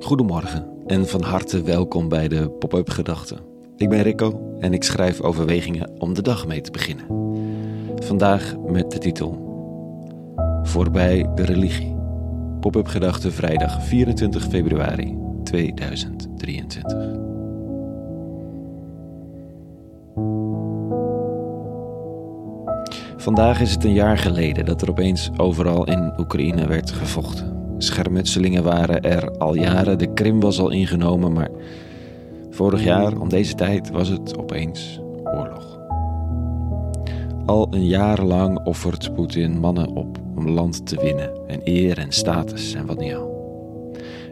Goedemorgen en van harte welkom bij de Pop-up Gedachten. Ik ben Rico en ik schrijf overwegingen om de dag mee te beginnen. Vandaag met de titel Voorbij de religie. Pop-up Gedachten vrijdag 24 februari 2023. Vandaag is het een jaar geleden dat er opeens overal in Oekraïne werd gevochten. Schermutselingen waren er al jaren, de Krim was al ingenomen, maar vorig jaar om deze tijd was het opeens oorlog. Al een jaar lang offert Poetin mannen op om land te winnen en eer en status en wat niet al.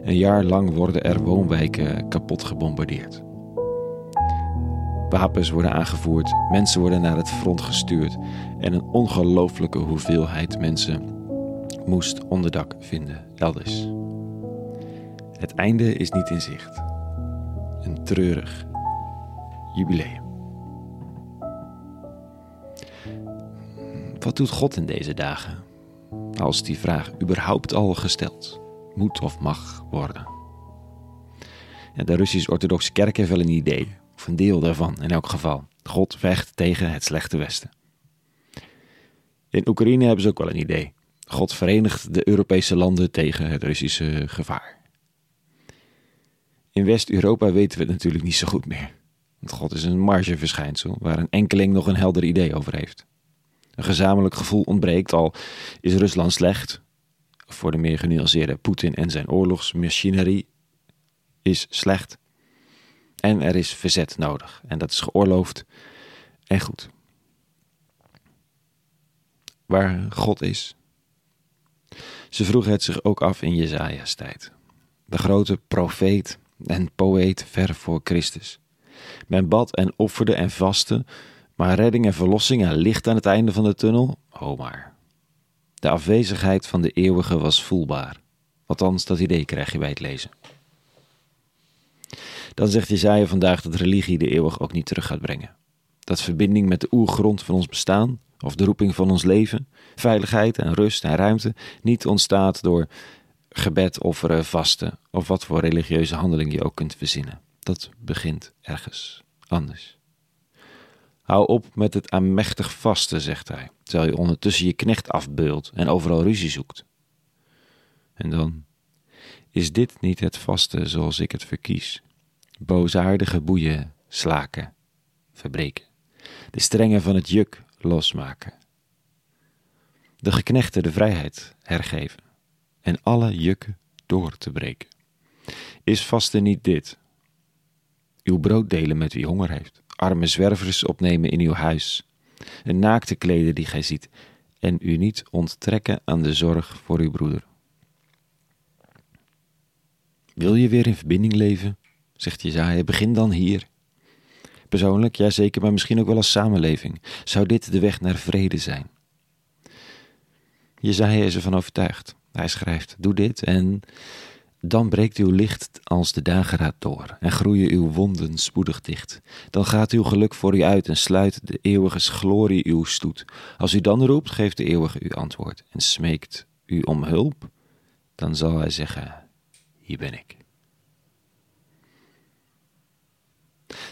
Een jaar lang worden er woonwijken kapot gebombardeerd. Wapens worden aangevoerd, mensen worden naar het front gestuurd en een ongelooflijke hoeveelheid mensen moest onderdak vinden elders. Het einde is niet in zicht. Een treurig jubileum. Wat doet God in deze dagen? Als die vraag überhaupt al gesteld moet of mag worden. de Russisch-Orthodoxe Kerk heeft wel een idee, of een deel daarvan in elk geval. God vecht tegen het slechte Westen. In Oekraïne hebben ze ook wel een idee. God verenigt de Europese landen tegen het Russische gevaar. In West-Europa weten we het natuurlijk niet zo goed meer. Want God is een margeverschijnsel waar een enkeling nog een helder idee over heeft. Een gezamenlijk gevoel ontbreekt, al is Rusland slecht. Voor de meer genuanceerde Poetin en zijn oorlogsmachinerie is slecht. En er is verzet nodig. En dat is geoorloofd en goed. Waar God is, ze vroegen het zich ook af in Jezaja's tijd. De grote profeet en poëet ver voor Christus. Men bad en offerde en vastte, maar redding en verlossing en licht aan het einde van de tunnel, oh maar. De afwezigheid van de eeuwige was voelbaar. Althans, dat idee krijg je bij het lezen. Dan zegt Jezaja vandaag dat religie de eeuwig ook niet terug gaat brengen. Dat verbinding met de oergrond van ons bestaan, of de roeping van ons leven, veiligheid en rust en ruimte niet ontstaat door gebed, offeren, vasten of wat voor religieuze handeling je ook kunt verzinnen. Dat begint ergens anders. Hou op met het aanmächtig vasten, zegt hij, terwijl je ondertussen je knecht afbeult en overal ruzie zoekt. En dan is dit niet het vasten zoals ik het verkies. Boosaardige boeien slaken, verbreken. De strengen van het juk losmaken. De geknechten de vrijheid hergeven en alle jukken door te breken. Is vasten niet dit? Uw brood delen met wie honger heeft, arme zwervers opnemen in uw huis, een naakte kleden die gij ziet, en u niet onttrekken aan de zorg voor uw broeder. Wil je weer in verbinding leven? zegt Jezaja, begin dan hier. Persoonlijk, ja zeker, maar misschien ook wel als samenleving. Zou dit de weg naar vrede zijn? Jezaja is ervan overtuigd. Hij schrijft, doe dit en dan breekt uw licht als de dageraad door en groeien uw wonden spoedig dicht. Dan gaat uw geluk voor u uit en sluit de eeuwige glorie uw stoet. Als u dan roept, geeft de eeuwige u antwoord en smeekt u om hulp, dan zal hij zeggen, hier ben ik.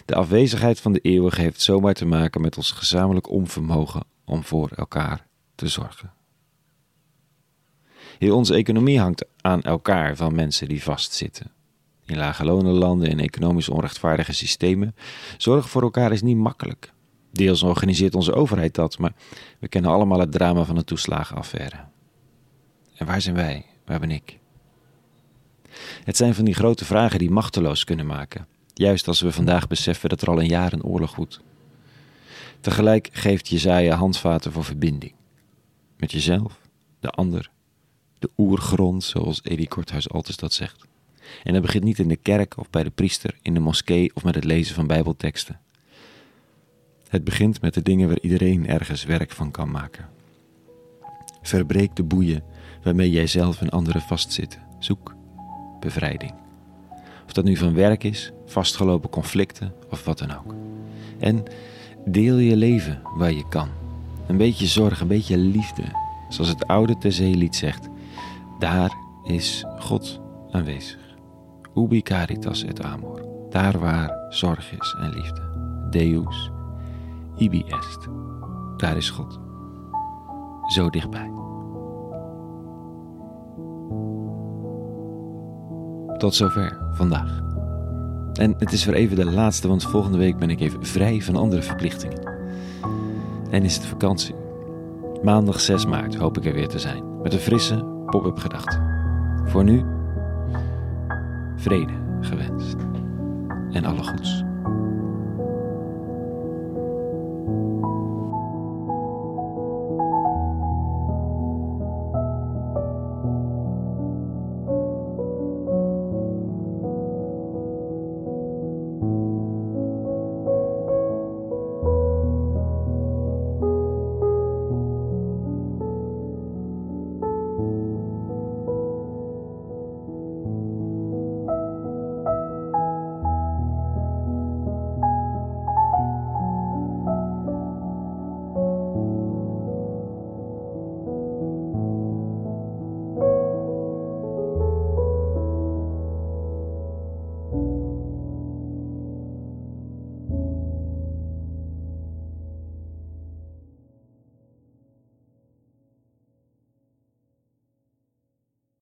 De afwezigheid van de eeuwige heeft zomaar te maken met ons gezamenlijk onvermogen om voor elkaar te zorgen. Heel onze economie hangt aan elkaar van mensen die vastzitten. In lage landen, in economisch onrechtvaardige systemen. Zorg voor elkaar is niet makkelijk. Deels organiseert onze overheid dat, maar we kennen allemaal het drama van de toeslagenaffaire. En waar zijn wij? Waar ben ik? Het zijn van die grote vragen die machteloos kunnen maken. Juist als we vandaag beseffen dat er al een jaar een oorlog woedt. Tegelijk geeft Jezaja handvaten voor verbinding. Met jezelf, de ander, de oergrond, zoals Edi Korthuis altijd dat zegt. En dat begint niet in de kerk of bij de priester, in de moskee of met het lezen van bijbelteksten. Het begint met de dingen waar iedereen ergens werk van kan maken. Verbreek de boeien waarmee jij zelf en anderen vastzitten. Zoek bevrijding. Of dat nu van werk is, vastgelopen conflicten of wat dan ook. En deel je leven waar je kan. Een beetje zorg, een beetje liefde. Zoals het oude Tezeelied zegt. Daar is God aanwezig. Ubi caritas et amor. Daar waar zorg is en liefde. Deus ibi est. Daar is God. Zo dichtbij. Tot zover vandaag. En het is weer even de laatste, want volgende week ben ik even vrij van andere verplichtingen. En is het vakantie. Maandag 6 maart hoop ik er weer te zijn. Met een frisse pop-up gedachte. Voor nu, vrede gewenst. En alle goeds.